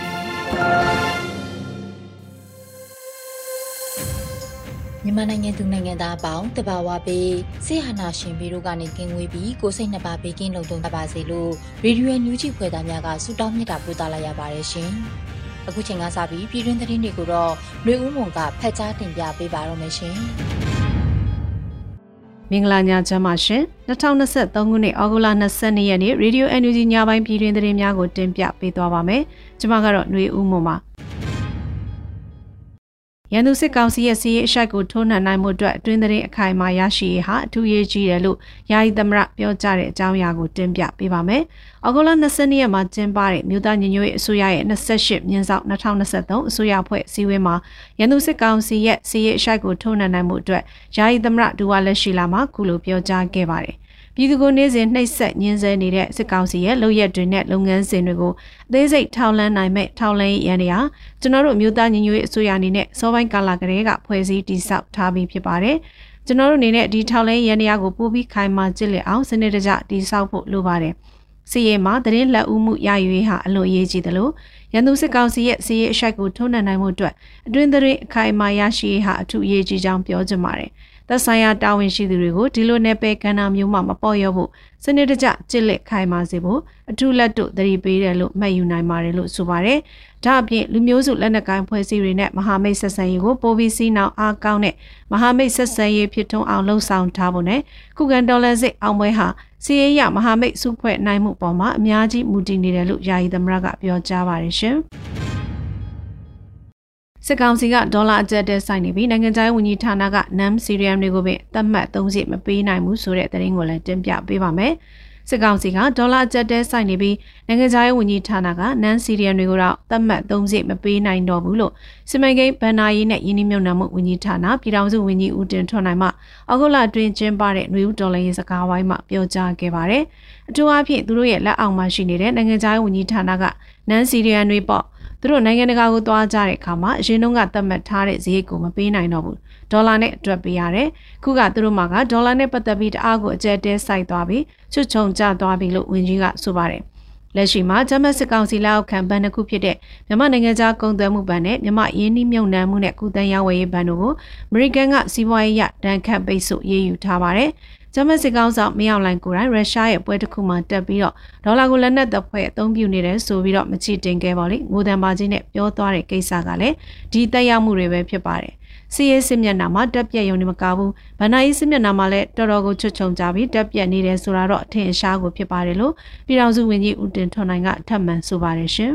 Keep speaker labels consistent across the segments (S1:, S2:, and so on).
S1: ပြီ။
S2: မြန်မာနိုင်ငံသူနိုင်ငံသားအပေါင်းတဘာဝပေးဆေးဟနာရှင်ပြီးတို့ကနေကင်းဝေးပြီးကိုစိတ်နှစ်ပါးဘေးကင်းလုံခြုံကြပါစေလို့ရေဒီယိုညူးချီဖွယ်သားများကဆုတောင်းမြတ်တာပို့သလာရပါတယ်ရှင်။အခုချိန်ကစပြီးပြည်တွင်းသတင်းတွေကိုတော့ຫນွေဦးမုံကဖတ်ကြားတင်ပြပေးပါတော့မယ်ရှင်။
S3: မင်္ဂလာညချမ်းပါရှင်2023ခုနှစ်ဩဂုတ်လ22ရက်နေ့ Radio NUG ညပိုင်းပြည်တွင်သတင်းများကိုတင်ပြပေးသွားပါမယ်ကျွန်မကတော့ຫນွေဦးမွန်ပါ ရန်သူစစ်ကောင်စီရဲ့စီးရေးအရှိုက်ကိုထိုးနှံနိုင်မှုအတွက်အတွင်းသတင်းအခိုင်အမာရရှိရေးဟာအထူးရေးကြီးတယ်လို့ယာယီသမရပြောကြားတဲ့အကြောင်းအရာကိုတင်ပြပေးပါမယ်။အောက်တိုဘာ22ရက်မှာကျင်းပတဲ့မြို့သားညီညွတ်ရေးအစိုးရရဲ့28မြင်းဆောင်2023အစိုးရဖွဲ့စည်းဝေးမှာရန်သူစစ်ကောင်စီရဲ့စီးရေးအရှိုက်ကိုထိုးနှံနိုင်မှုအတွက်ယာယီသမရဒူဝါလက်ရှိလာမှာခုလိုပြောကြားခဲ့ပါတယ်။ ပြည်သူကိုနေ့စဉ်နှိပ်စက်ညှင်းဆဲနေတဲ့စစ်ကောင်စီရဲ့လုပ်ရက်တွေနဲ့လုပ်ငန်းစဉ်တွေကိုအသေးစိတ်ထောက်လှမ်းနိုင်မဲ့ထောက်လှမ်းရေးရန်တွေဟာကျွန်တော်တို့မြို့သားညီညွတ်ရေးအစိုးရအနေနဲ့စောပိုင်းကာလကလေးကဖွဲ့စည်းတည်ဆောက်ထားပြီးဖြစ်ပါတယ်။ကျွန်တော်တို့အနေနဲ့ဒီထောက်လှမ်းရေးရန်တွေကိုပို့ပြီးခိုင်မာကျစ်လက်အောင်စနစ်တကျတည်ဆောက်ဖို့လိုပါတယ်။စီရင်မှာတရင်လက်ဦးမှုရယူရေးဟာအလွန်အရေးကြီးတယ်လို့ရန်သူစစ်ကောင်စီရဲ့စီရင်အရှိုက်ကိုထုံးနှံနိုင်မှုအတွက်အတွင်းသတင်းအခိုင်အမာရရှိရေးဟာအထူးအရေးကြီးကြောင်းပြောချင်ပါတယ်။ သက်ဆိုင်ရာတာဝန်ရှိသူတွေကိုဒီလိုနယ်ပယ်ကဏ္ဍမျိုးမှမပေါ်ရဖို့စနစ်တကျကြစ်လက်ခိုင်ပါစေဖို့အထူးလက်တို့သတိပေးတယ်လို့မှတ်ယူနိုင်ပါတယ်လို့ဆိုပါတယ်။ဒါအပြင်လူမျိုးစုလက်နက်ကိုင်ဖွဲ့စည်းတွေနဲ့မဟာမိတ်ဆက်ဆံရေးကိုပိုပြီးစီးနှောင်အားကောင်းတဲ့မဟာမိတ်ဆက်ဆံရေးဖြစ်ထွန်းအောင်လှုံ့ဆော်ထားဖို့နဲ့ခုခံဒေါ်လာစစ်အောင်ပွဲဟာစီးရဲရမဟာမိတ်စုဖွဲ့နိုင်မှုပေါ်မှာအများကြီးမူတည်နေတယ်လို့ယာယီသမရကပြောကြားပါတယ်ရှင်။ စစ်ကောင်စီကဒေါ်လာအကျပ်တဲဆိုင်နေပြီးနိုင်ငံခြားရေးဝန်ကြီးဌာနက NAM Serium တွေကိုပဲသတ်မှတ်သုံးစီမပေးနိုင်ဘူးဆိုတဲ့သတင်းကိုလည်းတင်ပြပေးပါမယ်။စစ်ကောင်စီကဒေါ်လာအကျပ်တဲဆိုင်နေပြီးနိုင်ငံခြားရေးဝန်ကြီးဌာနက NAM Serium တွေကိုတော့သတ်မှတ်သုံးစီမပေးနိုင်တော့ဘူးလို့စီမံကိန်းဗန်နာရေးနဲ့ယင်းနှမြုံနှံမှုဝန်ကြီးဌာနပြည်ထောင်စုဝန်ကြီးဦးတင်ထွန်းနိုင်မှအောက်ဂုတ်လအတွင်းကျင်းပတဲ့ຫນွေဦးဒေါ်လာရေးစကားဝိုင်းမှာပြောကြားခဲ့ပါတယ်။အထူးအားဖြင့်သူတို့ရဲ့လက်အောက်မှာရှိနေတဲ့နိုင်ငံခြားရေးဝန်ကြီးဌာနက NAM Serium တွေပေါ့ သူတို့နိုင်ငံတကာကိုသွားကြတဲ့အခါမှာအရင်တုန်းကသတ်မှတ်ထားတဲ့ဈေးကိုမပေးနိုင်တော့ဘူးဒေါ်လာနဲ့အတွက်ပေးရတယ်ခုကသူတို့မှာကဒေါ်လာနဲ့ပတ်သက်ပြီးတအားကိုအကျက်တဲစိုက်သွားပြီးချွတ်ချုံကျသွားပြီလို့ဝန်ကြီးကဆိုပါတယ်လက်ရှိမှာဂျမတ်စစ်ကောင်စီလက်အောက်ခံဘဏ်တစ်ခုဖြစ်တဲ့မြန်မာနိုင်ငံသားကုန်သွယ်မှုဘဏ်နဲ့မြန်မာရင်းနှီးမြှုပ်နှံမှုနဲ့ကုသရေးဝယ်ရေးဘဏ်တို့ကိုအမေရိကန်ကစီးပွားရေးရဒဏ်ခတ်ပိတ်ဆို့ရေးယူထားပါတယ်။ ဂျမန်စစ်ကောင်ဆောင်မရောက်လိုင်ကိုယ်တိုင်ရုရှားရဲ့ပွဲတစ်ခုမှတက်ပြီးတော့ဒေါ်လာကိုလက်နက်တပ်ဖွဲ့အသုံးပြုနေတယ်ဆိုပြီးတော့မချစ်တင်ခဲ့ပါလိငိုတန်ပါချင်းနဲ့ပြောသွားတဲ့ကိစ္စကလည်းဒီတက်ရောက်မှုတွေပဲဖြစ်ပါတယ်စီးရဲစစ်မျက်နှာမှာတက်ပြက်ရုံနဲ့မကဘူးဗန္နာရေးစစ်မျက်နှာမှာလည်းတော်တော်ကိုချွတ်ချုံကြပြီးတက်ပြက်နေတယ်ဆိုတာတော့အထင်အရှားကိုဖြစ်ပါတယ်လို့ပြည်ထောင်စုဝန်ကြီးဦးတင်ထွန်းနိုင်ကထပ်မံဆိုပါတယ်ရှင်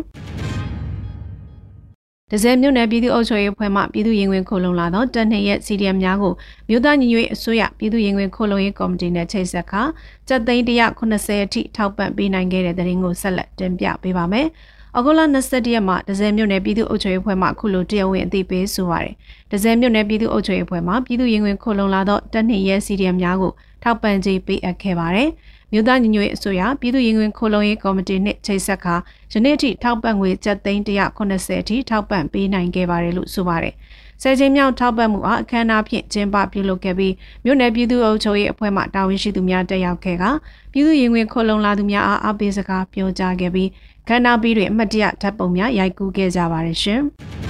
S3: ဒဇယ်မြို့နယ်ပြည်သူ့အုပ်ချုပ်ရေးအဖွဲ့မှပြည်သူ့ရင်ဝင်ခိုလုံလာသောတပ်နှင့်ရဲ့ CDM များကိုမြို့သားညီညွတ်ရေးအစိုးရပြည်သူ့ရင်ဝင်ခိုလုံရေးကော်မတီနဲ့ချိတ်ဆက်ခါစက်သိန်း180အထိထောက်ပံ့ပေးနိုင်ခဲ့တဲ့တဲ့ရင်ကိုဆက်လက်တင်ပြပေးပါမယ်။အဂုလ21ရက်မှာဒဇယ်မြို့နယ်ပြည်သူ့အုပ်ချုပ်ရေးအဖွဲ့မှခုလိုတရားဝင်အသိပေးဆိုပါရယ်။ဒဇယ်မြို့နယ်ပြည်သူ့အုပ်ချုပ်ရေးအဖွဲ့မှပြည်သူ့ရင်ဝင်ခိုလုံလာသောတပ်နှင့်ရဲ့ CDM များကိုထောက်ပံ့ကြေးပေးအပ်ခဲ့ပါတယ်။ မြို့သားညီညွတ်ရေးအစိုးရပြည်သူ့ရင်ဝင်ခိုလုံရေးကော်မတီနှင့်ချိတ်ဆက်ခါယနေ့အထိထောက်ပံ့ငွေကျပ်သိန်း180အထိထောက်ပံ့ပေးနိုင်ခဲ့ပါတယ်လို့ဆိုပါတယ်။ဆယ်ချိန်မြောက်ထောက်ပံ့မှုအားအခမ်းအနားဖြင့်ကျင်းပပြုလုပ်ခဲ့ပြီးမြို့နယ်ပြည်သူ့အုပ်ချုပ်ရေးအဖွဲ့မှတာဝန်ရှိသူများတက်ရောက်ခဲ့ကပြည်သူ့ရင်ဝင်ခိုလုံလာသူများအားအပေးစကားပြောကြားခဲ့ပြီးခန္ဓာပြီးတွင်အမတ်တရဓာတ်ပုံများရိုက်ကူးခဲ့ကြပါတယ်ရှင်။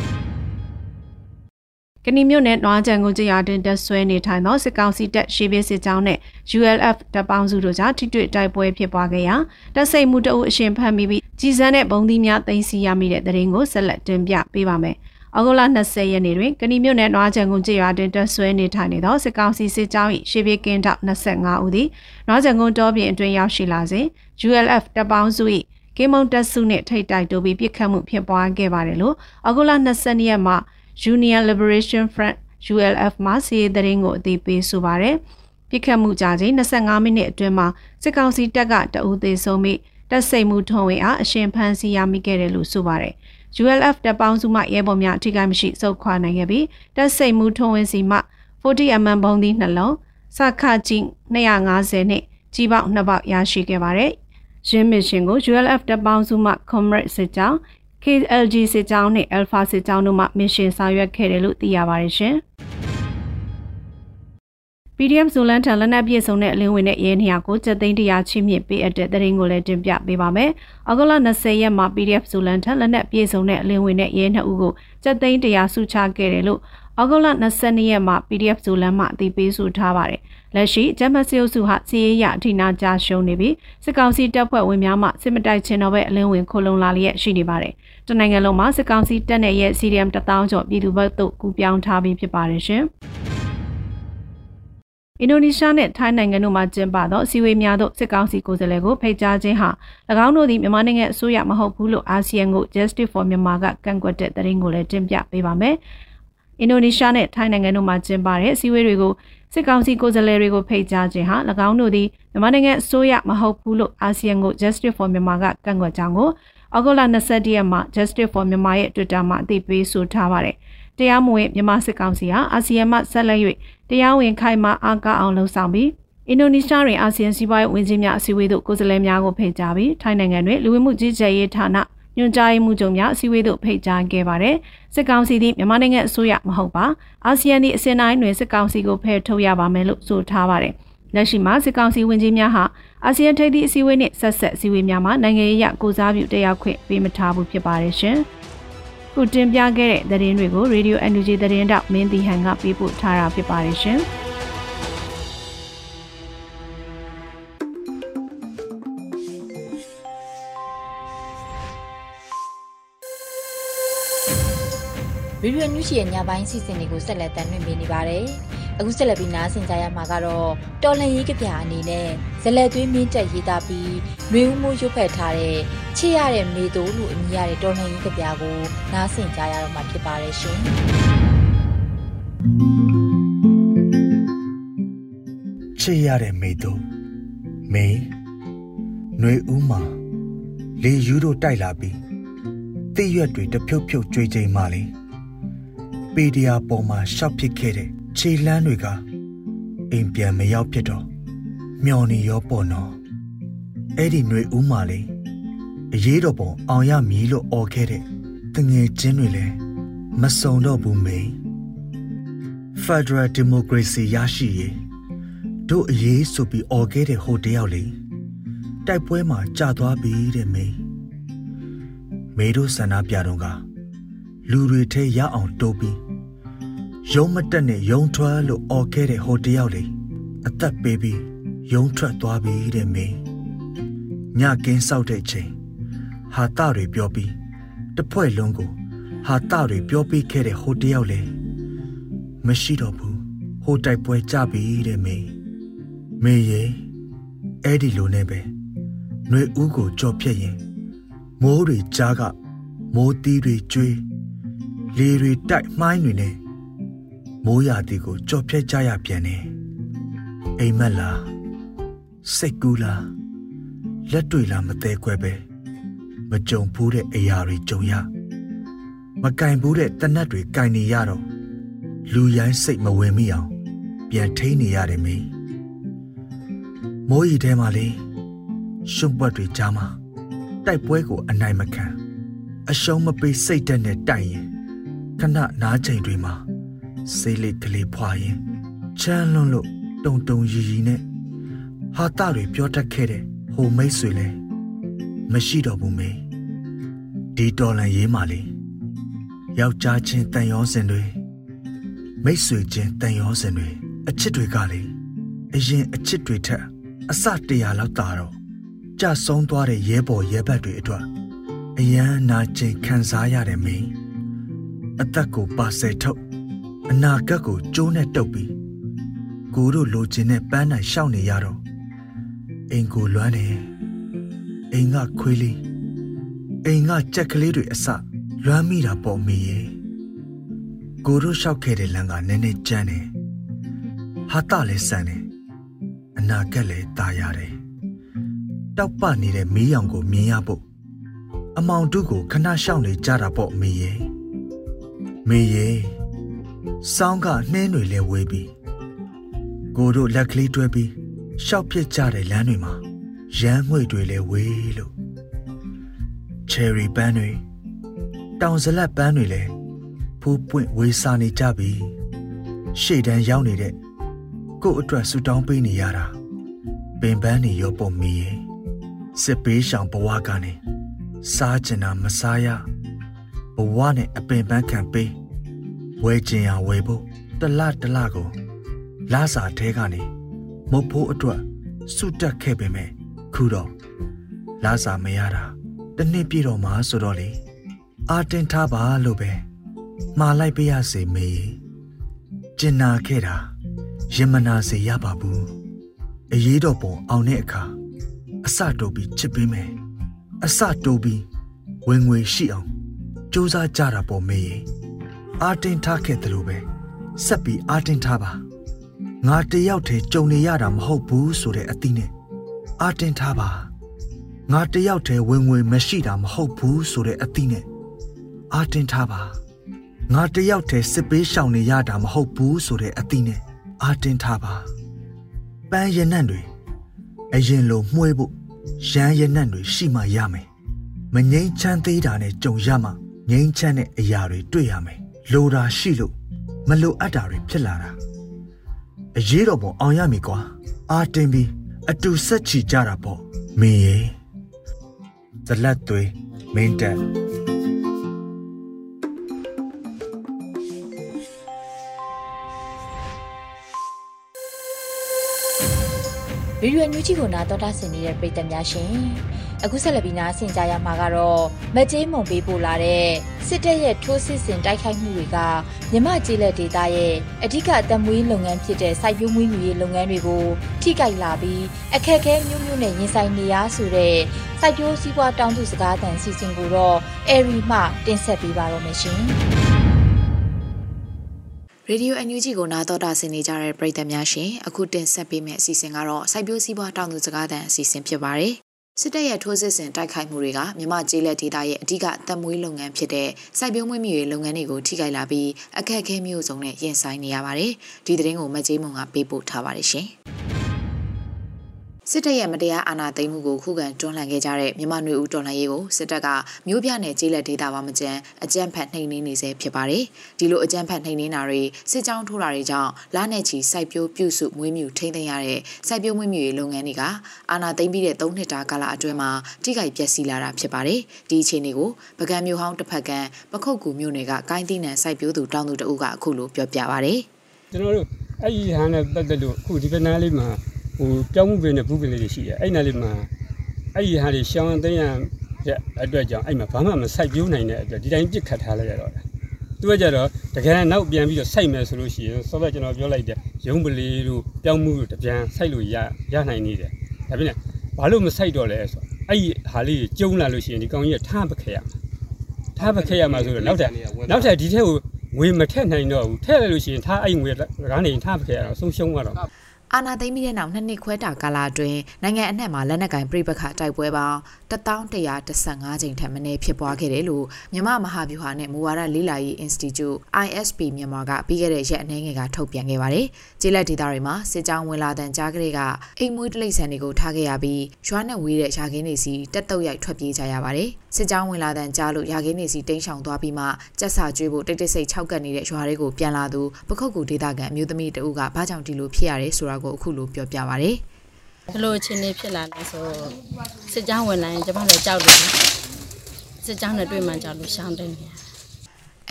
S3: ကဏီမြို့နယ်နွားကြံကိုကြရတင်တက်ဆွဲနေထိုင်သောစစ်ကောင်စီတပ်ရှေးဘေးစစ်ကြောင်းနဲ့ ULF တပ်ပေါင်းစုတို့ကြားထိတွေ့တိုက်ပွဲဖြစ်ပွားခဲ့ရာတပ်စိတ်မှုတအုပ်အရှင်ဖမ်းမိပြီးကြီးစန်းတဲ့ဘုံသီးများသိမ်းဆည်းရမိတဲ့တရင်ကိုဆက်လက်တင်ပြပေးပါမယ်။ဩဂုတ်လ20ရက်နေ့တွင်ကဏီမြို့နယ်နွားချံကုန်းကျေးရွာတွင်တက်ဆွဲနေထိုင်နေသောစစ်ကောင်စီစစ်ကြောင်း၏ရှေးပြေကင်းတောက်25ဦးသည်နွားချံကုန်းတောပြင်အတွင်းရောက်ရှိလာစဉ် ULF တပ်ပေါင်းစု၏ကင်းမုံတက်စုနှင့်ထိတ်တိုက်တိုးပြီးပြစ်ခတ်မှုဖြစ်ပွားခဲ့ပါတယ်လို့ဩဂုတ်လ20ရက်မှာ Union Liberation Front ULF မှစီရေးသတင်းကိုအသိပေးဆိုပါတယ်ပြစ်ခတ်မှုကြာချိန်25မိနစ်အတွင်းမှာစစ်ကောင်စီတပ်ကတအူးသေးဆုံးပြီးတပ်စိတ်မှုထုံးဝင်အားအရှင်ဖမ်းဆီးရမိခဲ့တယ်လို့ဆိုပါတယ်။ ULF တပ်ပေါင်းစုမှရဲဘော်များအထိကိမရှိစုခွာနိုင်ခဲ့ပြီးတပ်စိတ်မှုထုံးဝင်စီမှ 40 mm ဘုံသီးနှလုံးစခကြီး250နဲ့ကြီးပေါက်2ပေါက်ရရှိခဲ့ပါတယ်။ရင်းမစ်ရှင်ကို ULF တပ်ပေါင်းစုမှ Comrade စစ်ကြောင်း KLG စစ်ကြောင်းနဲ့ Alpha စစ်ကြောင်းတို့မှမစ်ရှင်ဆောင်ရွက်ခဲ့တယ်လို့သိရပါတယ်ရှင်။ PDF ဇိုလန်ထံလက်နက်ပြည့်စုံတဲ့အလင်းဝင်တဲ့ရဲနေရာကိုချက်သိန်းတရားချိမြင့်ပေးအပ်တဲ့တရင်ကိုလည်းတင်ပြပေးပါမယ်။အောက်တိုဘာ20ရက်မှာ PDF ဇိုလန်ထံလက်နက်ပြည့်စုံတဲ့အလင်းဝင်တဲ့ရဲနှစ်ဦးကိုချက်သိန်းတရားစုချခဲ့တယ်လို့အောက်တိုဘာ22ရက်မှာ PDF ဇိုလန်မှအသိပေးဆိုထားပါတယ်။လက်ရှိဂျမတ်စီအုပ်စုဟာစီရေးရအထိနာကြရှုံးနေပြီးစစ်ကောင်စီတပ်ဖွဲ့ဝင်များမှစစ်မတိုက်ချင်းတော့ပဲအလင်းဝင်ခိုလုံလာလျက်ရှိနေပါတယ်။ တနိုင်ငံလုံးမှာစစ်ကောင်စီတပ်နဲ့ရဲ့ CDM 1000ကျော်ပြည်သူ့ဘက်သို့ကူပြောင်းထားပြီးဖြစ်ပါတယ်ရှင်။အင်ဒိုနီးရှားနဲ့ထိုင်းနိုင်ငံတို့မှကျင်းပသောအစည်းအဝေးများသို့စစ်ကောင်စီကိုယ်စားလှယ်ကိုဖိတ်ကြားခြင်းဟာ၎င်းတို့သည်မြန်မာနိုင်ငံအစိုးရမဟုတ်ဘူးလို့အာဆီယံကို Justice for Myanmar ကကန့်ကွက်တဲ့သတင်းကိုလည်းတင်ပြပေးပါမယ်။အင်ဒိုနီးရှားနဲ့ထိုင်းနိုင်ငံတို့မှကျင်းပတဲ့အစည်းအဝေးတွေကိုစစ်ကောင်စီကိုယ်စားလှယ်တွေကိုဖိတ်ကြားခြင်းဟာ၎င်းတို့သည်မြန်မာနိုင်ငံအစိုးရမဟုတ်ဘူးလို့အာဆီယံကို Justice for Myanmar ကကန့်ကွက်ကြောင်းကို ဩဂုတ်လ22ရက်မှာ Justice for Myanmar ရဲ့ Twitter မှာအသိပေးဆိုထားပါတယ်။တရားမဝင်မြန်မာစစ်ကောင်စီဟာအာဆီယံမှဆက်လက်၍တရားဝင်ခိုင်မာအားကောင်းအောင်လှုံ့ဆော်ပြီးအင်ဒိုနီးရှားတွင်အာဆီယံစီးပွားရေးဝန်ကြီးများအစည်းအဝေးသို့ကိုယ်စားလှယ်များကိုဖိတ်ကြားပြီးထိုင်းနိုင်ငံတွင်လူဝင်မှုကြီးကြပ်ရေးဌာနညွှန်ကြားရေးမှူးချုပ်များအစည်းအဝေးသို့ဖိတ်ကြားခဲ့ပါတယ်။စစ်ကောင်စီသည်မြန်မာနိုင်ငံအစိုးရမဟုတ်ပါအာဆီယံ၏အစဉ်တိုင်းတွင်စစ်ကောင်စီကိုဖယ်ထုတ်ရပါမယ်လို့ဆိုထားပါတယ်။ လက်ရှိမှာစစ်ကောင်စီဝင်ကြီးများဟာအာဆီယံထိပ်သီးအစည်းအဝေးနှင့်ဆက်ဆက်အစည်းအဝေးများမှာနိုင်ငံရေးအကိုစားပြုတက်ရောက်ခွင့်ပေးမထားဘူးဖြစ်ပါတယ်ရှင်။ခုတင်ပြခဲ့တဲ့သတင်းတွေကို Radio NUG သတင်းတောက်မင်းတီဟန်ကပေးပို့ထားတာဖြစ်ပါတယ်ရှင်။
S2: ဗီဒီယိုညွှန်ရှိရဲ့ညပိုင်းစီစဉ်တွေကိုဆက်လက်တင်ပြနေပါတယ်။ အခုဆက်လက်ပြီးနားဆင်ကြရမှာကတော့တော်လန်ရေးကပြအနေနဲ့ဇလက်သွေးမင်းတက်ရေးသားပြီးနှွေဦးမိုးရွတ်ဖက်ထားတဲ့ချစ်ရတဲ့မေတိုးလို့အမည်ရတဲ့တော်လန်ရေးကပြကိုနားဆင်ကြရတော့မှာဖြစ်ပါတယ်ရှင်။
S4: ချစ်ရတဲ့မေတိုးမေနှွေဦးမှာလေယူတို့တိုက်လာပြီးတိရွက်တွေတဖြုတ်ဖြုတ်ကြွေးချိန်မှလေပေဒီယာပေါ်မှာရှောက်ဖြစ်ခဲ့တဲ့ ခြေလန်းတွေကအိမ်ပြန်မရောက်ဖြစ်တော့မျော်နေရောပေါ့နော်အဲ့ဒီຫນွေဦးမာလေးအရေးတော်ပုံအောင်ရမည်လို့អော်ခဲ့တဲ့တငယ်ချင်းတွေလည်းမစုံတော့ဘူးမိန် Federal Democracy ရရှိရေးတို့အရေးဆိုပြီးអော်ခဲ့တဲ့ဟိုတယောက်လေတိုက်ပွဲမှာကြာသွားပြီတဲ့မိန်မေတို့ဆန္ဒပြတော့ကလူတွေထဲရအောင်တိုးပြီး ရုံးမတက်နဲ့ရုံးထွက်လို့អော်ခဲ့တဲ့ဟိုတယောက်လေအသက်ပေးပြီးရုံးထွက်သွားပြီတဲ့မင်းညကင်းဆောက်တဲ့ချိန်ဟာတာတွေပြောပြီးတဖွဲ့လုံးကိုဟာတာတွေပြောပြီးခဲ့တဲ့ဟိုတယောက်လေမရှိတော့ဘူးဟိုတိုက်ပွဲကြပြီတဲ့မင်းမေရေအဲ့ဒီလိုနဲ့ပဲຫນွေဦးကိုကြော်ဖြတ်ရင်မိုးတွေကြားကမိုးတီးတွေကျွေးလေတွေတိုက်မှိုင်းတွေနဲ့ မိုးရာသီကိုကြော်ဖြတ်ကြရပြန်တယ်အိမ်မက်လားစိတ်ကူးလားလက်တွေ့လားမသေးခွဲပဲမကြုံဘူးတဲ့အရာတွေကြုံရမကင်ဘူးတဲ့တနတ်တွေကင်နေရတော့လူရိုင်းစိတ်မဝင်မိအောင်ပြန်ထိန်းနေရတယ်မေမိုးရီထဲမှာလေရှုံပွက်တွေကြားမှာတိုက်ပွဲကိုအနိုင်မခံအရှုံးမပေးစိတ်တက်နဲ့တိုက်ရင်ခဏနားချိန်တွေမှာ ဆေးလေးကလေးဖွာရင်ချမ်းလွန်းလို့တုံတုံရီရီနဲ့ဟာတာတွေပြောတတ်ခဲ့တဲ့ဟိုမိတ်ဆွေလဲမရှိတော့ဘူးမေဒီတော်လန်ရေးမှလေယောက်ျားချင်းတန်ရောစင်တွေမိတ်ဆွေချင်းတန်ရောစင်တွေအချစ်တွေကလေအရင်အချစ်တွေထက်အစတရာလောက်တာတော့ကြဆုံးသွားတဲ့ရဲဘော်ရဲဘက်တွေအတွက်အယမ်းနာကျင်ခံစားရတဲ့မင်းအသက်ကိုပါဆယ်ထုတ် အနာဂတ်ကိုကျိုးနဲ့တုပ်ပြီးကိုတို့လိုချင်တဲ့ပန်းနိုင်ရှောက်နေရတော့အိမ်ကိုလွမ်းနေအိမ်ကခွေးလေးအိမ်ကကြက်ကလေးတွေအစလွမ်းမိတာပေါ့မေရဲ့ကိုတို့လျှောက်ခဲ့တဲ့လမ်းကနည်းနည်းကျန်းတယ်ဟာတလည်းဆန်တယ်အနာဂတ်လည်းตายရတယ်တောက်ပနေတဲ့မီးရောင်ကိုမြင်ရဖို့အမောင်တုကိုခဏရှောက်နေကြတာပေါ့မေရဲ့မေရဲ့ စောင်းကနှင်းတွေလဲဝေးပြီးကိုတို့လက်ကလေးတွဲပြီးရှောက်ပြစ်ကြတဲ့လမ်းတွေမှာရမ်းငွေတွေလဲဝေးလို့ချယ်ရီပန်းတွေတောင်ဇလက်ပန်းတွေလဲဖူးပွင့်ဝေးစာနေကြပြီရှေ့တန်းရောက်နေတဲ့ကို့အတွက်ဆူတောင်းပေးနေရတာပင်ပန်းနေရောပုံမီရဲ့စစ်ပေးရှောင်ဘဝကနေစားကျင်တာမစားရဘဝနဲ့အပင်ပန်းခံပေး ဝဲကျင်ရဝဲဖို့တလတလကိုလာစာထဲကနေမုတ်ဖိုးအတွက်စုတက်ခဲ့ပေမဲ့ခုတော့လာစာမရတာတစ်နှစ်ပြည့်တော့မှဆိုတော့လေအာတင်ထားပါလို့ပဲမှားလိုက်ပေးရစေမေကျင်နာခဲ့တာရင်မနာစေရပါဘူးအရေးတော်ပုံအောင်တဲ့အခါအစတိုးပြီးချစ်ပေးမယ်အစတိုးပြီးဝင်ငွေရှိအောင်စူးစမ်းကြတာပေါ့မေ အာတင်ထားခဲ့တယ်လို့ပဲဆက်ပြီးအာတင်ထားပါငါတယောက်တည်းကြုံနေရတာမဟုတ်ဘူးဆိုတဲ့အသီးနဲ့အာတင်ထားပါငါတယောက်တည်းဝင်ငွေမရှိတာမဟုတ်ဘူးဆိုတဲ့အသီးနဲ့အာတင်ထားပါငါတယောက်တည်းစစ်ပေးရှောင်နေရတာမဟုတ်ဘူးဆိုတဲ့အသီးနဲ့အာတင်ထားပါပန်းရနံ့တွေအရင်လိုမှွေးဖို့ရမ်းရနံ့တွေရှိမှရမယ်မငိမ့်ချမ်းသေးတာနဲ့ကြုံရမှငိမ့်ချမ်းတဲ့အရာတွေတွေ့ရမယ် လိုတာရှိလို့မလိုအပ်တာတွေဖြစ်လာတာအရေးတော်ပုံအောင်ရမည်ကွာအာတင်ပြီးအတူဆက်ချီကြတာပေါ့မင်းရေဇလက်သွေးမင်းတက်
S5: ရေဒီယိုညူးချီကိုနာတော်တာဆင်နေတဲ့ပြည်သက်များရှင် အခုဆက်လက်ပြီးနာဆင်ကြရမှာကတော့မကြေးမုံပေးပို့လာတဲ့စစ်တပ်ရဲ့ထိုးစစ်ဆင်တိုက်ခိုက်မှုတွေကမြမကျေးလက်ဒေသရဲ့အဓိကအသက်မွေးလုပ်ငန်းဖြစ်တဲ့စိုက်ပျိုးမွေးမြူရေးလုပ်ငန်းတွေကိုထိခိုက်လာပြီးအခက်အခဲမျိုးမျိုးနဲ့ရင်ဆိုင်နေရဆိုတဲ့စိုက်ပျိုးစည်းပွားတောင်းသူစကားသံစီစဉ်ကိုတော့အဲရီမှတင်ဆက်ပေးပါတော့မယ်ရှင်ရေဒီယိုအန်ယူဂျီကိုနားတော်တာဆင်နေကြတဲ့ပရိသတ်များရှင်အခုတင်ဆက်ပေးမယ့်အစီအစဉ်ကတော့စိုက်ပျိုးစည်းပွားတောင်သူစကားသံအစီအစဉ်ဖြစ်ပါတယ် စစ်တပ်ရဲ့ထိုးစစ်ဆင်တိုက်ခိုက်မှုတွေကမြမကျေးလက်ဒေသရဲ့အဓိကအသက်မွေးလုပ်ငန်းဖြစ်တဲ့စိုက်ပျိုးမွေးမြူရေးလုပ်ငန်းတွေကိုထိခိုက်လာပြီးအခက်အခဲမျိုးစုံနဲ့ရင်ဆိုင်နေရပါတယ်ဒီသတင်းကိုမကြေးမုံကပေးပို့ထားပါတယ်ရှင် စစ်တပ်ရဲ့မတရားအာဏာသိမ်းမှုကိုခုခံတွန်းလှန်ခဲ့ကြတဲ့မြန်မာနွေဦးတော်လှန်ရေးကိုစစ်တပ်ကမျိုးပြနယ်ကျေးလက်ဒေသပါမကျန်အကြမ်းဖက်နှိမ်နင်းနေစေဖြစ်ပါတယ်။ဒီလိုအကြမ်းဖက်နှိမ်နင်းတာတွေစစ်ကြောင်းထိုးတာတွေကြောင့်လာနဲ့ချီစိုက်ပျိုးပြုစုမွေးမြူထိန်းသိမ်းရတဲ့စိုက်ပျိုးမွေးမြူရေးလုပ်ငန်းတွေကအာဏာသိမ်းပြီးတဲ့၃နှစ်တာကာလအတွင်းမှာထိခိုက်ပျက်စီးလာတာဖြစ်ပါတယ်။ဒီအခြေအနေကိုပကံမျိုးဟောင်းတစ်ဖက်ကပခုတ်ကူမျိုးတွေကကိုင်းသီးနံစိုက်ပျိုးသူတောင်းသူတအုပ်ကအခုလိုပြောပြပါဗျ။
S6: ကျွန်တော်တို့အဲ့ဒီဟာနဲ့ပတ်သက်လို့အခုဒီကနားလေးမှာ ဟိုကြောင်းမှုပင်နဲ့ဘူးပင်လေးတွေရှိတယ်အဲ့နားလေးမှာအဲ့ဒီဟာတွေရှောင်းသိမ်းရတဲ့အတွက်ကြောင့်အဲ့မှာဘာမှမစိုက်ပြိုးနိုင်တဲ့အတွက်ဒီတိုင်းပြစ်ခတ်ထားလိုက်ရတော့တယ်သူကကြတော့တကယ်နောက်ပြန်ပြီးတော့စိုက်မယ်ဆိုလို့ရှိရင်စောစောကျွန်တော်ပြောလိုက်တဲ့ရုံးပလီတို့ပြောင်းမှုတို့တပြန်စိုက်လို့ရရနိုင်နေတယ်ဒါပြင်ဘာလို့မစိုက်တော့လဲဆိုအဲ့ဒီဟာလေးကျုံလာလို့ရှိရင်ဒီကောင်ကြီးကထားပခဲရမှာထားပခဲရမှာဆိုတော့နောက်ထပ်နောက်ထပ်ဒီထက်ကိုငွေမထက်နိုင်တော့ဘူးထည့်လိုက်လို့ရှိရင်ထားအဲ့ငွေကနေထားပခဲရတော့ဆုံးရှုံးသွားတော့
S5: အာနာသိမ့်ပြီးတဲ့နောက်နှစ်နှစ်ခွဲတာကာလအတွင်းနိုင်ငံအနှံ့မှာလက်နက်ကင်ပြိပခတိုက်ပွဲပေါင်း1115ကြိမ်ထက်မနည်းဖြစ်ပွားခဲ့တယ်လို့မြမမဟာဗျူဟာနဲ့မူဝါဒလေ့လာရေး Institute ISP မြန်မာကပြီးခဲ့တဲ့ရက်အနည်းငယ်ကထုတ်ပြန်ခဲ့ပါတယ်။ကျေးလက်ဒေသတွေမှာစစ်ကြောင်းဝင်လာတဲ့ကြားကလေးကအိမ်မွေးတိရစ္ဆာန်တွေကိုထားခဲ့ရပြီးရွာနဲ့ဝေးတဲ့ရာခင်းတွေစီတက်တုတ်ရိုက်ထွက်ပြေးကြရပါတယ်။စစ်ကြောင်းဝင်လာတဲ့ကြားလို့ရာခင်းတွေစီတိမ်းရှောင်သွားပြီးမှကြက်စာကျွေးဖို့တိတ်တိတ်ဆိတ်၆ကပ်နေတဲ့ရွာတွေကိုပြန်လာသူပခုတ်ကူဒေသခံအမျိုးသမီးတဦးကဘာကြောင့်ဒီလိုဖြစ်ရတယ်ဆိုတာကိုအခုလိုပြောပြပါဗျ။
S7: ဘလို့အချင်းနေဖြစ်လာလဲဆိုစစ်ကြောင်းဝင်လာရင်ကျမလည်းကြောက်တယ်စစ်ကြောင်းနဲ့တွေ့မှကြောက်လို့ရှောင်းတယ်နေ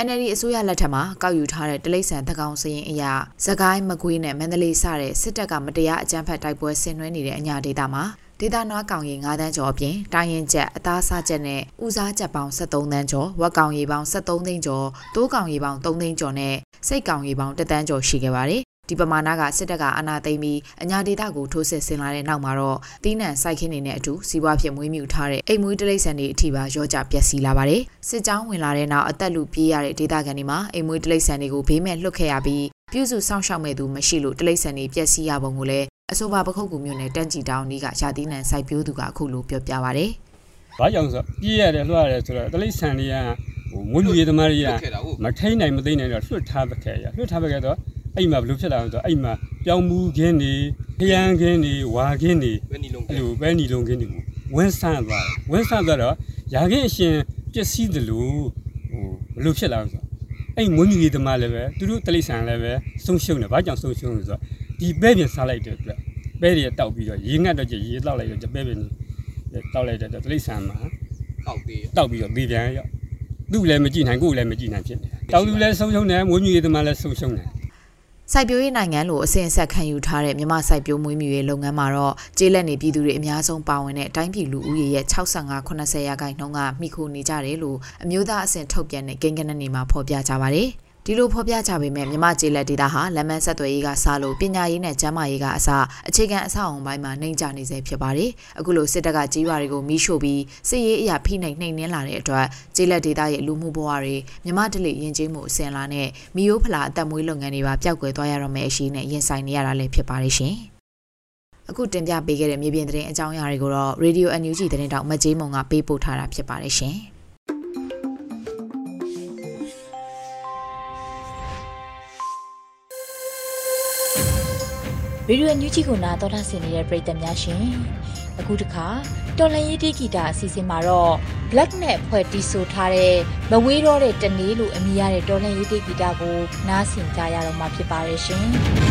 S5: NLD အစိုးရလက်ထက်မှာကောက်ယူထားတဲ့တလိษံသကောင်စရင်အရာသကိုင်းမကွေးနဲ့မန္တလေးစတဲ့စစ်တပ်ကမတရားအကြမ်းဖက်တိုက်ပွဲဆင်နွှဲနေတဲ့အညာဒေသမှာဒေသနွားကောင်ရီ9တန်းကျော်အပြင်တိုင်းရင်ချက်အသားစားချက်နဲ့ဦးစားချက်ပေါင်း73တန်းကျော်ဝက်ကောင်ရီပေါင်း73သိန်းကျော်တိုးကောင်ရီပေါင်း3သိန်းကျော်နဲ့စိတ်ကောင်ရီပေါင်း1တန်းကျော်ရှိခဲ့ပါတယ် ဒီပမာဏကစစ်တပ်ကအာဏာသိမ်းပြီးအညာဒေသကိုထိုးစစ်ဆင်လာတဲ့နောက်မှာတော့တီးနှံစိုက်ခင်းနေတဲ့အတူစီးပွားဖြစ်မွေးမြူထားတဲ့အိမ်မွေးတိရစ္ဆာန်တွေအထိပါရောကြပျက်စီးလာပါတယ်စစ်ကြောင်းဝင်လာတဲ့နောက်အသက်လူပြေးရတဲ့ဒေသခံတွေမှာအိမ်မွေးတိရစ္ဆာန်တွေကိုဘေးမဲ့လွတ်ခဲ့ရပြီးပြုစုစောင့်ရှောက်မဲ့သူမရှိလို့တိရစ္ဆာန်တွေပျက်စီးရပုံကိုလည်းအဆိုပါပခုတ်ကူမျိုးနဲ့တန့်ကြည်တောင်းဒီကရာသီးနှံစိုက်ပျိုးသူကအခုလိုပြောပြပါဗျ။
S6: ဘာကြောင့်ဆိုပြေးရတယ်လွှတ်ရတယ်ဆိုတော့တိရစ္ဆာန်တွေကဟိုမွေးမြူရေးသမားတွေကမထိန်နိုင်မသိနိုင်တော့လွှတ်ထားပခဲ့ရလွှတ်ထားပခဲ့တော့ အဲ့မှာဘလို့ဖြစ်လာလဲဆိုတော့အဲ့မှာပြောင်းမူခင်းနေခရမ်းခင်းနေဝါခင်းနေအဲ့လိုပဲနီလုံးခင်းတွေကိုဝင်းဆန့်သွားဝင်းဆန့်သွားတော့ရာခင်းအရှင်ပျက်စီးတယ်လို့ဟိုဘလို့ဖြစ်လာလဲဆိုတော့အဲ့မွေးမြူရေးသမားလည်းပဲသူတို့တလိษံလည်းပဲဆုံးရှုံးတယ်ဘာကြောင့်ဆုံးရှုံးလဲဆိုတော့ဒီပဲပြင်စားလိုက်တဲ့အတွက်ပဲတွေတောက်ပြီးတော့ရေငတ်တော့ရေတောက်လိုက်တော့ပဲပြင်တောက်လိုက်တဲ့တလိษံမှာတောက်ပြီးတောက်ပြီးတော့ပြီးပြန်ရောသူ့လည်းမကြည့်နိုင်ကိုယ်လည်းမကြည့်နိုင်ဖြစ်နေတယ်တောက်သူလည်းဆုံးရှုံးတယ်မွေးမြူရေးသမားလည်းဆုံးရှုံးတယ်
S5: စိုက်ပျိုးရေးနိုင်ငံလို့အစဉ်အဆက်ခံယူထားတဲ့မြမစိုက်ပျိုးမွေးမြူရေးလုပ်ငန်းမှာတော့ကျေးလက်နေပြည်သူတွေအများဆုံးပါဝင်တဲ့တိုင်းပြည်လူဦးရေရဲ့65-80ရာခိုင်နှုန်းကမိခိုနေကြတယ်လို့အမျိုးသားအဆင့်ထုတ်ပြန်တဲ့ကိန်းဂဏန်းတွေမှာဖော်ပြကြပါတယ်။ ဒီလိုဖော်ပြကြပေမဲ့မြမကျေးလက်ဒေတာဟာလမ်းမဆက်သွယ်ရေးကစလို့ပညာရေးနဲ့ကျန်းမာရေးကအစအခြေခံအဆောက်အုံပိုင်းမှာနှိမ့်ကျနေစေဖြစ်ပါတယ်။အခုလိုစစ်တပ်ကကြီးရွာတွေကိုမီးရှို့ပြီးစစ်ရေးအရာဖိနှိပ်နှိမ်နင်းလာတဲ့အတွက်ကျေးလက်ဒေတာရဲ့လူမှုဘဝတွေမြမဒလိယဉ်ကျေးမှုအစဉ်လာနဲ့မီယိုးဖလာအသက်မွေးလုပ်ငန်းတွေပါပျောက်ကွယ်သွားရတော့မယ့်အရှိနဲ့ရင်ဆိုင်နေရတာလည်းဖြစ်ပါတယ်ရှင်။အခုတင်ပြပေးခဲ့တဲ့မြေပြင်သတင်းအကြောင်းအရာတွေကိုတော့ Radio NUG သတင်းတောက်မကြေးမုံကပေးပို့ထားတာဖြစ်ပါတယ်ရှင်။
S2: ရေဒီယိုညူချီကိုနာတော်တာဆင်နေတဲ့ပရိသတ်များရှင်အခုတခါတော်လန်ရေးတီးဂီတာအစီအစဉ်မှာတော့ Black နဲ့ဖွဲ့တီးဆိုထားတဲ့မဝေးတော့တဲ့တနေ့လို့အမည်ရတဲ့တော်လန်ရေးတီးဂီတာကိုနားဆင်ကြရတော့မှာဖြစ်ပါတယ်ရှင်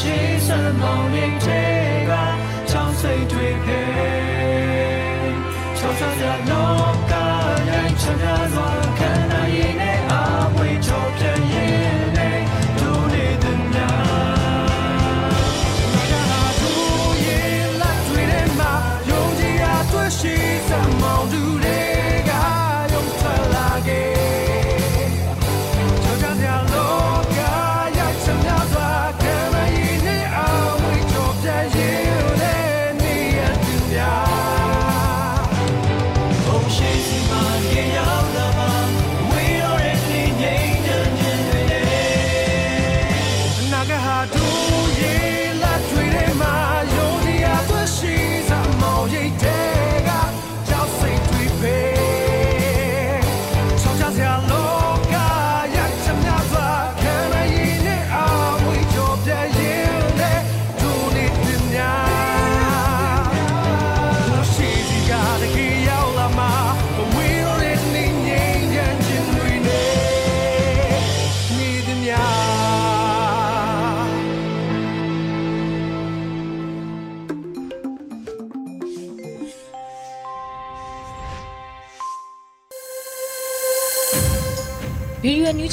S8: 西山老林这个长水对陪，悄悄
S2: 的老家人悄悄的。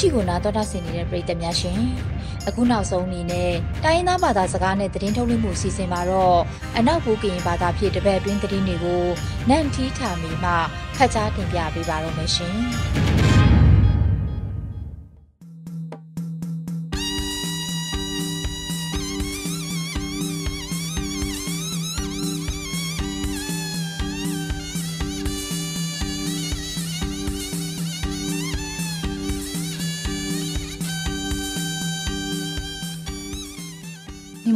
S2: ဂျီကိုနားတော်တာဆင်နေတဲ့ပရိသတ်များရှင်အခုနောက်ဆုံးအနေနဲ့တိုင်းရင်းသားဘာသာစကားနဲ့သတင်းထုတ်လွှင့်မှုအစီအစဉ်မှာတော့အနောက်ဘူကရင်ဘာသာဖြင့်တပတ်အတွင်းသတင်းတွေကိုနန့်ထီးထာမီမှဖတ်ကြားတင်ပြပေးပါရမရှင်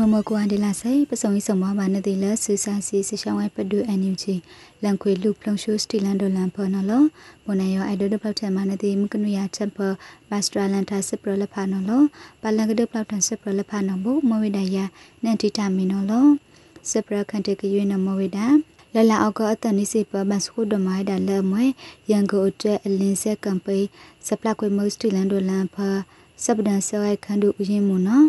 S8: မမကွန်ဒီလာဆေပစုံဤစုံမဘာနတိလဆူဆာစီစရှောင်းဝဲပဒူအန်ယူဂျီလန်ခွေလူပလုံရှိုးစတီလန်ဒိုလန်ဖော်နော်လဘွန်နယောအိုက်ဒိုဒပလောက်ထမနတိမကနုယာချက်ပဘတ်စထရာလန်တာစပရလဖာနော်လပလန်ကဒပလောက်ထစပရလဖာနော်ဘူမဝိဒယာနန်တီတာမီနော်လစပရခန်တကရွေးနော်မဝိဒါလလအောက်ကအတန်နိစိပဘတ်စခုဒမိုင်ဒါလမွေရန်ကိုအတွက်အလင်းဆက်ကမ်ပိစပလကွေမိုစတီလန်ဒိုလန်ဖာစပဒန်ဆွဲခန်ဒူဥယင်းမနော်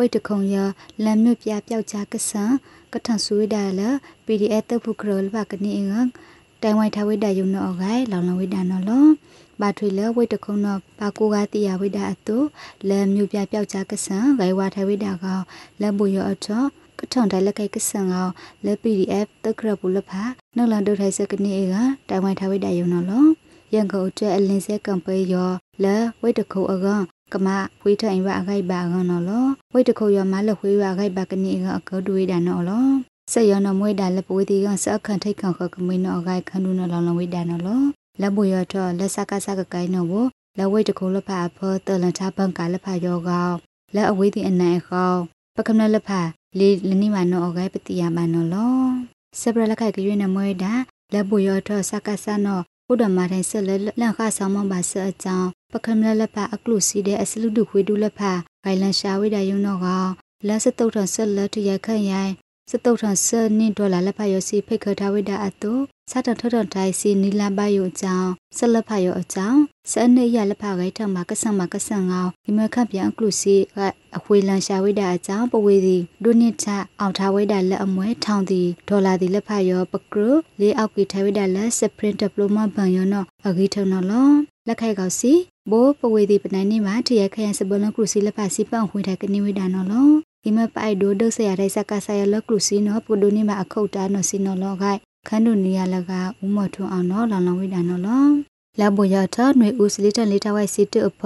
S8: ဝိတ်တခုံရလမ်းမြပြပျောက်ချကဆန်ကထန်ဆွေးဒါလ PDF တဖုကရလဘကနေငတိုင်ဝိုင်ထဝိဒါယုံနောဂိုင်လောင်လဝိဒါနော်လောဘာထွေလဝိတခုံနောဘာကိုကတိယဝိဒါအတုလမ်းမြပြပျောက်ချကဆန်ဂိုင်ဝါထဝိဒါကောလက်ဘူရအထောကထုံတိုင်လက်ကဲကဆန်အောင်လက် PDF တကရပူလဖာနော်လန်ဒိုထိုင်စကနေကတိုင်ဝိုင်ထဝိဒါယုံနော်လောရန်ကုန်အတွက်အလင်းစဲကံပေးရောလဲဝိတခုအက ကမဝိထိုင်ဝအခိုက်ပါကနော်လောဝိတခုရောမလခွေးဝအခိုက်ပါကနေကအကောတွေးတာနော်လောဆက်ရနမွေးတာလက်ပွေးတီကစအခန့်ထိတ်ခန့်ခကမင်းနော်အခိုက်ခန်းနုနော်လောင်လောင်ဝိတာနော်လောလက်ပွေရတော့လက်စကစကကိုင်းနော်ဘလက်ဝိတခုလဖအဖောတလန်ချဘန်ကလဖယောကောလက်အဝေးတီအနိုင်ခေါပကမလဖလေလနိမနောအခိုက်ပတိယမနော်လောစပရလက်ခိုက်ကရွေးနမွေးတာလက်ပွေရတော့စကစနော်ဘုဒ္ဓမာတိုင်းဆက်လက်လန့်ခဆောင်မပါဆအကြောင်း ပကမလလဖအကလုစီတဲ့အစလူဒုခွေဒုလဖဂိုင်လန်ရှာဝိဒါယုံတော့ကလက်စတုတ်ထဆက်လက်တရခန့်ရိုင်စတုတ်ထဆက်နင့်ဒေါ်လာလက်ဖယောစီဖိတ်ခထားဝိဒါအတုစတန်ထထန်တိုင်းစီနီလာဘယုအကြောင်းဆက်လက်ဖယောအကြောင်းစနေရလက်ဖဂိုင်ထမကဆန်မကဆန်ငောဒီမခန့်ပြန်အကလုစီကအခွေလန်ရှာဝိဒါအကြောင်းပဝေစီဒုနှစ်ချအောင်ထားဝိဒါလက်အမွဲထောင်တီဒေါ်လာဒီလက်ဖယောပကရလေးအောက်ကီထားဝိဒါလက်စပရင်ဒပလိုမာဘန်ယောနော်အဂီထုံနော်လောလက်ခိုက်ကောက်စီ ဘိုးပဝေဒီပနိုင်နေမှာတရခရန်စဘလန်ကရုစီလပါစီပန်ခွေတဲ့ကနေဝိဒါနော်လောဒီမပိုက်ဒိုဒုဆရာတဲ့စကဆာယလကရုစီနော်ပူဒိုနေမှာအခုတ်တာနော်စီနော်လောခိုက်ခန်းဒုနေရလကဥမထွန်းအောင်နော်လောင်လောင်ဝိဒါနော်လောလဘိုရထနွေဦးစလီတန်လေးထဝိုက်စီတူအဖ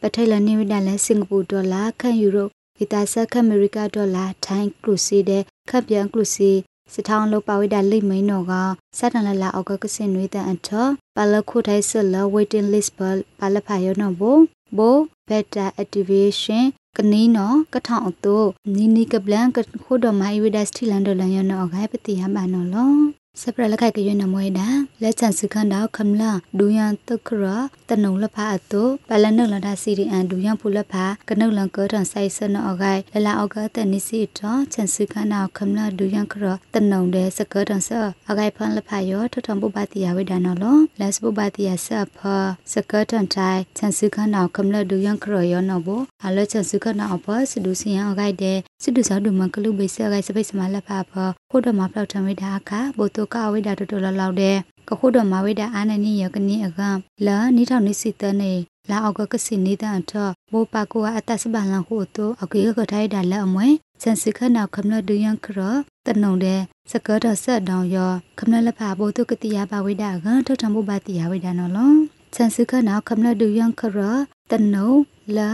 S8: ပထိုင်လနေဝိဒါလဲစင်ကာပူဒေါ်လာခန့်ယူရိုပီတာဆက်ခန့်အမေရိကဒေါ်လာထိုင်းကရုစီတဲ့ခပ်ပြန်ကရုစီ စထောင်းလို့ပါဝိဒါလိမ့်မိန်တော့ကစတန်လလာအောက်ကကစင်နွေတဲ့အထပါလခုထိုင်ဆလ waiting list ပါလဖာယောနော်ဘိုဘို beta activation ကနီနော်ကထောင်အတုနီနီကပလန်ကခိုဒမိုင်ဝိဒါစတီလန်ဒလန်ယောနော်ဂိုင်ပတိယမနော်လော စပရလခိုက်ကရွနမွေဒါလက်ချန်စခန်ဒါခမလာဒူယန်တခရတနုံလဖာအတုပလနုလဒါစီရီအန်ဒူယန်ဖူလဖာကနုလန်ကောထန်ဆိုင်ဆနအဂိုင်လလာအောက်ကတနိစီတော့ချန်စခန်နာခမလာဒူယန်ခရတနုံတဲ့စကောထန်ဆအဂိုင်ဖန်လဖာယောထထံပုပတိယဝိဒါနော်လောလက်စပုပတိယဆဖစကောထန်တိုင်ချန်စခန်နာခမလာဒူယန်ခရယောနော်ဘောအလချန်စခန်နာအဖစဒူစီယန်အဂိုင်တဲ့စဒူဆောဒူမကလူဘေဆအဂိုင်စပိစမလဖာဖ ခုတော်မှာပလောက်ထံဝိဒါအခါဘိုတိုကဝိဒါတူတူလောက်လောက်တဲ့ကခုတော်မှာဝိဒါအာနနီယကနီအကံလာနီထောင်နီစီတနေလာအောက်ကကစီနီတန်ထဘောပါကိုအတစပန်လန်ဟုတိုအကေကထိုင်ဒါလက်အမွဲစန်စခနာခမနဒူယန်ခရတနုံတဲ့စကတဆက်တောင်ရောခမနလဖာဘိုတုကတိယပါဝိဒါကထထမှုပါတိယဝိဒါနော်လောစန်စခနာခမနဒူယန်ခရတနုံလာ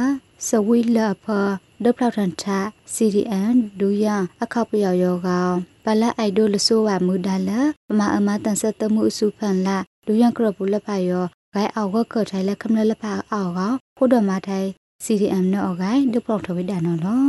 S8: စဝီလာဖာ ဒပလောက်ထန်ချ CDN ဒူယန်အခပ်ပြောယောကောင်ပလအိုက်ဒိုလဆိုဝမူဒါလပမာအမတန်ဆက်တမှုအစုဖန်လာဒူယန်ကရပူလဖာယောဂိုင်အောက်ကကထိုင်လက်ခမလလဖာအောက်ကခိုးတော်မထိုင် CDM နော်ဂိုင်ဒပလောက်ထဝိဒါနော်လော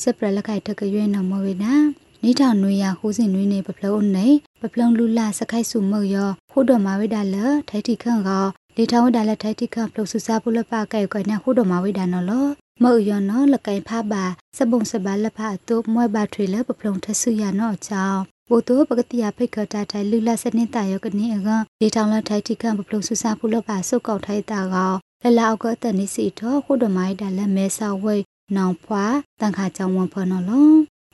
S8: စပရလက်ခိုင်တကရွေးနော်မဝိနာနိထောင်နွေရဟိုးစင်နွေနေပပလုံးနေပပလုံးလူလာစခိုက်စုမော့ယောခိုးတော်မဝိဒါလထိုင်တိခန့်ကလေထောင်းဒါလက်ထိုက်တိခဖလုစုစားပုလပကဲကွနခုဒမဝိဒါနော်လော မော်ယောနော်လကင်ဖာဘာစပုံစဘာလဖာတုမွဲဘာထွေလပပလုံထဆူရနော်အချောင်းဘိုတိုပကတိယဖိတ်ခတာထိုင်လူလစနစ်တယောကနေအကလေထောင်းလက်ထိုက်တိခပပလုံစုစားပုလပစုတ်ကောက်ထိုက်တာကောလလအောက်ကတန်နေစီတော့ခုဒမိုင်းဒါလက်မဲဆောက်ဝိတ်နောင်ဖွာတန်ခါကြောင်ဝန်ဖော်နော်လော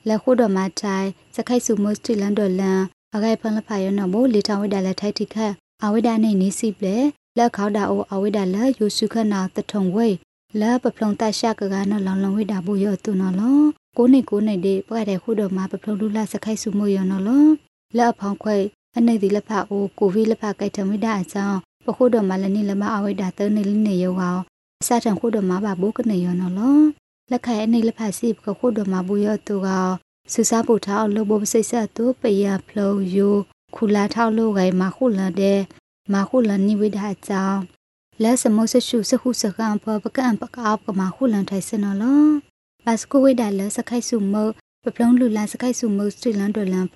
S8: လက်ခုဒမထိုင်စခိုက်စုမစတီလန်ဒေါ်လန်အဂိုင်ဖန်လဖာယောနော်ဘိုလေထောင်းဝိဒါလက်ထိုက်တိခအဝိဒါနေနေစီပလေလက်ခေါဒါအိုအဝိဒါလက်ယူစုခနာတထုံဝိ လက်ပပလုံတရှာကကနော်လောင်လောင်ဝိဒါဘူးရတူနော်လောကိုနေကိုနေဒီပကတဲ့ခုတော်မှာပပလုံလူလာစခိုက်စုမရနော်လောလက်အဖောင်းခွဲအနေဒီလက်ဖာအိုကိုဗီလက်ဖာကြိုက်ထမိဒါအကြောင်းပခုတော်မှာလည်းနေလမအဝိဒါတနေလေးနေရောအောင်အစတန်ခုတော်မှာပါဘိုးကနေရောနော်လောလက်ခိုင်အနေလက်ဖာစီပကခုတော်မှာဘူးရတူကစူစားပူထားအောင်လို့ဘစိတ်ဆက်တူပယဖလိုယိုခူလာထောက်လို့ဂိုင်မှာခုလာတဲ့မာခုလန်နိဝိဒါအကြောင်း လက်စမဆရှုစခုစကံပပကံပကောက်ကမာခုလန်ထိုင်စနော်လောဘတ်စကိုဝိဒါလက်စခိုက်စုမပပလုံးလူလန်စခိုက်စုမစတီလန်ဒေါ်လန်ဖ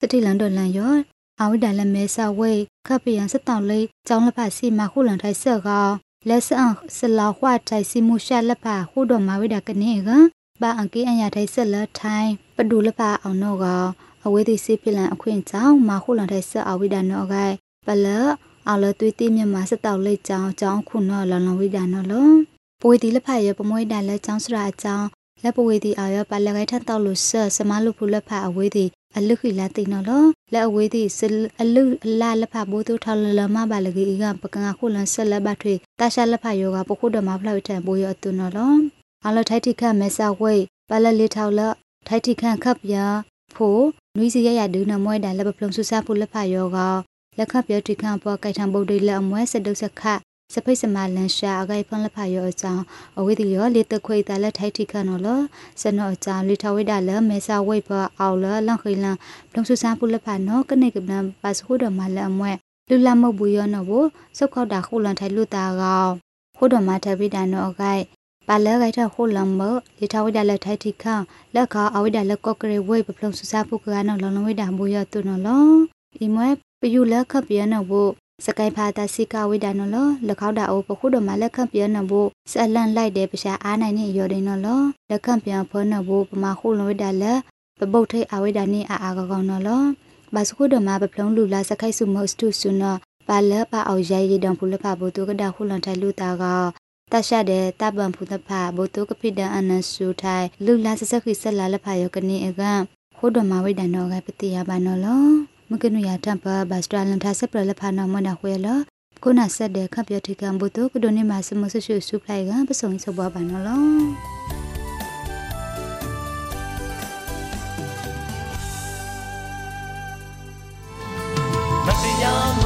S8: စတီလန်ဒေါ်လန်ယောအဝိဒါလက်မဲဆဝိခပ်ပယံစတောင်လေးကျောင်းလက်ဖစီမာခုလန်ထိုင်ဆက်ကောလက်စအဆလာခွာထိုင်စီမူရှာလက်ဖခုတော်မာဝိဒါကနေကဘာအန်ကေအညာထိုင်ဆက်လက်ထိုင်ပဒူလက်ဖအောင်တော့ကအဝေးသည်စီပလန်အခွင့်ကြောင်းမာခုလန်ထိုင်ဆက်အဝိဒါနောဂိုင်ပလ အလသွေးတိမြမစတောက်လေးကြောင်းကြောင်းခုနော်လလဝိဒါနော်လောပွေတီလက်ဖရပမွေးဒါလက်ကြောင်းစရာအကြောင်းလက်ပွေတီအာရပလက်ခိုင်ထန်တောက်လို့ဆစမလို့ဖူလက်ဖအဝေးတီအလုခိလာတိနော်လောလက်အဝေးတီစအလုအလာလက်ဖဘိုးတို့ထော်လမပါလကြီးကပကငါခုလန်ဆက်လက်ဘထွေတရှာလက်ဖယောကပခုဒမဖလောက်ထန်ဘိုးရအတူနော်လောအလထိုက်တိခမဲဆဝေးပလက်လေးထောက်လက်ထိုက်တိခန့်ခပ်ပြဖိုနွီစီရရဒူနမွဲဒါလက်ပပလုံဆူစားဖူလက်ဖယောက လက်ခပြောတိခံပေါ်ကိုက်ထံဗုဒ္ဓလက်အမွဲစဒုစခစဖိစမလန်ရှာအဂိုင်ဖန်လဖယောအကြောင်းအဝိတိယောလေတခွေတလက်ထိုက်ထိခနော်လစနောအကြောင်းလေထဝိဒလမေဆာဝိပအောက်လလန်ခိလန်လုံဆူစာပုလဖနော်ကနေကပလန်ပါစခုဒမလအမွဲလူလမုတ်ဘူးယောနော်ဘစုတ်ခောက်တာခုလန်ထိုင်လူတာကောခုဒမထပိဒနော်အဂိုင်ပါလဲခိုက်ထခုလမ်မလေထဝိဒလက်ထိုက်ထိခလက်ခအဝိဒလက်ကော့ကရေဝိပပလုံဆူစာပုကကနော်လုံလုံဝိဒဘူးယောတုနော်လောဤမွဲ ပယူလက်ခပြနဘစကိုင်ဖာတာစီကဝိဒါနော်လလက်ခေါတာအိုပခုဒမလက်ခပြနဘဆအလန်လိုက်တဲ့ပရှာအားနိုင်နေရော်တယ်နော်လလက်ခပြဖောနဘပမာခုလဝိဒါလက်ပပုတ်ထိအဝိဒါနေအာအာကောင်းနော်လဘစခုဒမပပလုံးလူလာစခိုက်စုမော့စတုဆုနော်ပါလပါအောင်ရိုက်ရတောင်ဖူလဖဘိုတုကဒါခုလန်ထိုင်လူတာကတရှတဲ့တပန်ဖူတဖဘိုတုကပိဒအနဆူထိုင်လူလာစစခိဆက်လာလဖယောကနေအကခုဒမဝိဒါနော်ကပတိယပါနော်လော မကနုရတမ်ပါဘတ်စတရလန်သာစပရလဖာနာမနာခွေလကိုနာဆက်တဲ့ခပ်ပြတိကံဘုတုကဒိုနေမဆမဆရှုစုပလိုက်ကပစုံစဘောပါနော်လော
S9: မတရား